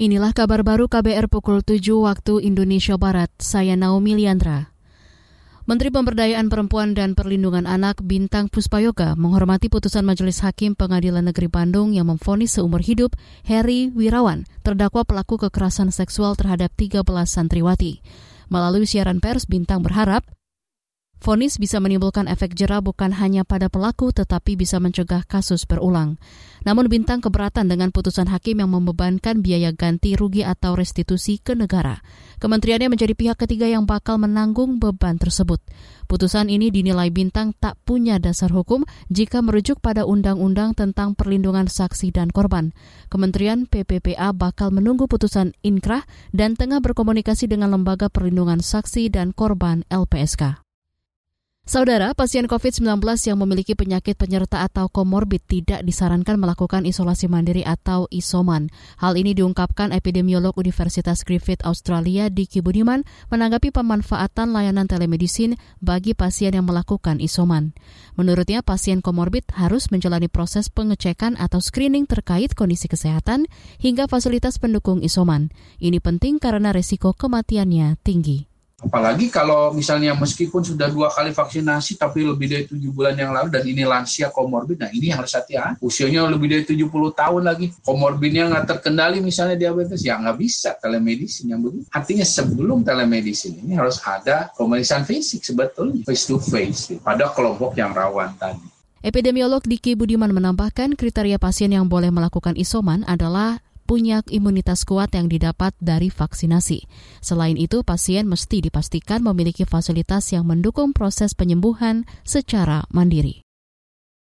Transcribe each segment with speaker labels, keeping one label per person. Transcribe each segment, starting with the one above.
Speaker 1: Inilah kabar baru KBR pukul 7 waktu Indonesia Barat. Saya Naomi Liandra. Menteri Pemberdayaan Perempuan dan Perlindungan Anak Bintang Puspayoga menghormati putusan Majelis Hakim Pengadilan Negeri Bandung yang memfonis seumur hidup Heri Wirawan, terdakwa pelaku kekerasan seksual terhadap 13 santriwati. Melalui siaran pers, Bintang berharap Fonis bisa menimbulkan efek jera bukan hanya pada pelaku tetapi bisa mencegah kasus berulang. Namun Bintang keberatan dengan putusan hakim yang membebankan biaya ganti rugi atau restitusi ke negara. Kementeriannya menjadi pihak ketiga yang bakal menanggung beban tersebut. Putusan ini dinilai Bintang tak punya dasar hukum jika merujuk pada undang-undang tentang perlindungan saksi dan korban. Kementerian PPPA bakal menunggu putusan inkrah dan tengah berkomunikasi dengan Lembaga Perlindungan Saksi dan Korban LPSK. Saudara, pasien COVID-19 yang memiliki penyakit penyerta atau komorbid tidak disarankan melakukan isolasi mandiri atau isoman. Hal ini diungkapkan epidemiolog Universitas Griffith Australia di Kibudiman menanggapi pemanfaatan layanan telemedicine bagi pasien yang melakukan isoman. Menurutnya, pasien komorbid harus menjalani proses pengecekan atau screening terkait kondisi kesehatan hingga fasilitas pendukung isoman. Ini penting karena resiko kematiannya tinggi.
Speaker 2: Apalagi kalau misalnya meskipun sudah dua kali vaksinasi tapi lebih dari tujuh bulan yang lalu dan ini lansia komorbid, nah ini harus hati-hati. Usianya lebih dari 70 tahun lagi, komorbidnya nggak terkendali misalnya diabetes, ya nggak bisa telemedicine yang begitu. Artinya sebelum telemedicine ini harus ada pemeriksaan fisik sebetulnya, face to face pada kelompok yang rawan tadi.
Speaker 1: Epidemiolog Diki Budiman menambahkan kriteria pasien yang boleh melakukan isoman adalah punya imunitas kuat yang didapat dari vaksinasi. Selain itu, pasien mesti dipastikan memiliki fasilitas yang mendukung proses penyembuhan secara mandiri.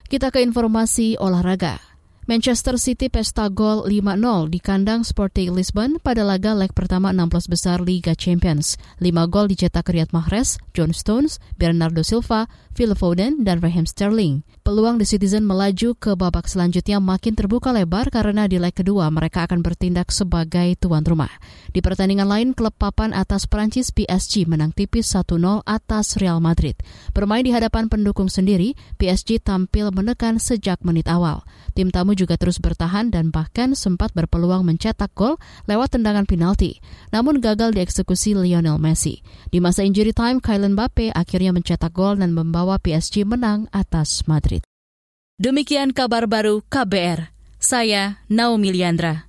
Speaker 1: Kita ke informasi olahraga. Manchester City pesta gol 5-0 di kandang Sporting Lisbon pada laga leg pertama 16 besar Liga Champions. 5 gol dicetak Riyad Mahrez, John Stones, Bernardo Silva, Phil Foden, dan Raheem Sterling. Peluang The Citizen melaju ke babak selanjutnya makin terbuka lebar karena di leg kedua mereka akan bertindak sebagai tuan rumah. Di pertandingan lain, klub papan atas Prancis PSG menang tipis 1-0 atas Real Madrid. Bermain di hadapan pendukung sendiri, PSG tampil menekan sejak menit awal. Tim tamu juga terus bertahan dan bahkan sempat berpeluang mencetak gol lewat tendangan penalti, namun gagal dieksekusi Lionel Messi. Di masa injury time, Kylian Mbappe akhirnya mencetak gol dan membawa PSG menang atas Madrid. Demikian kabar baru KBR. Saya Naomi Liandra.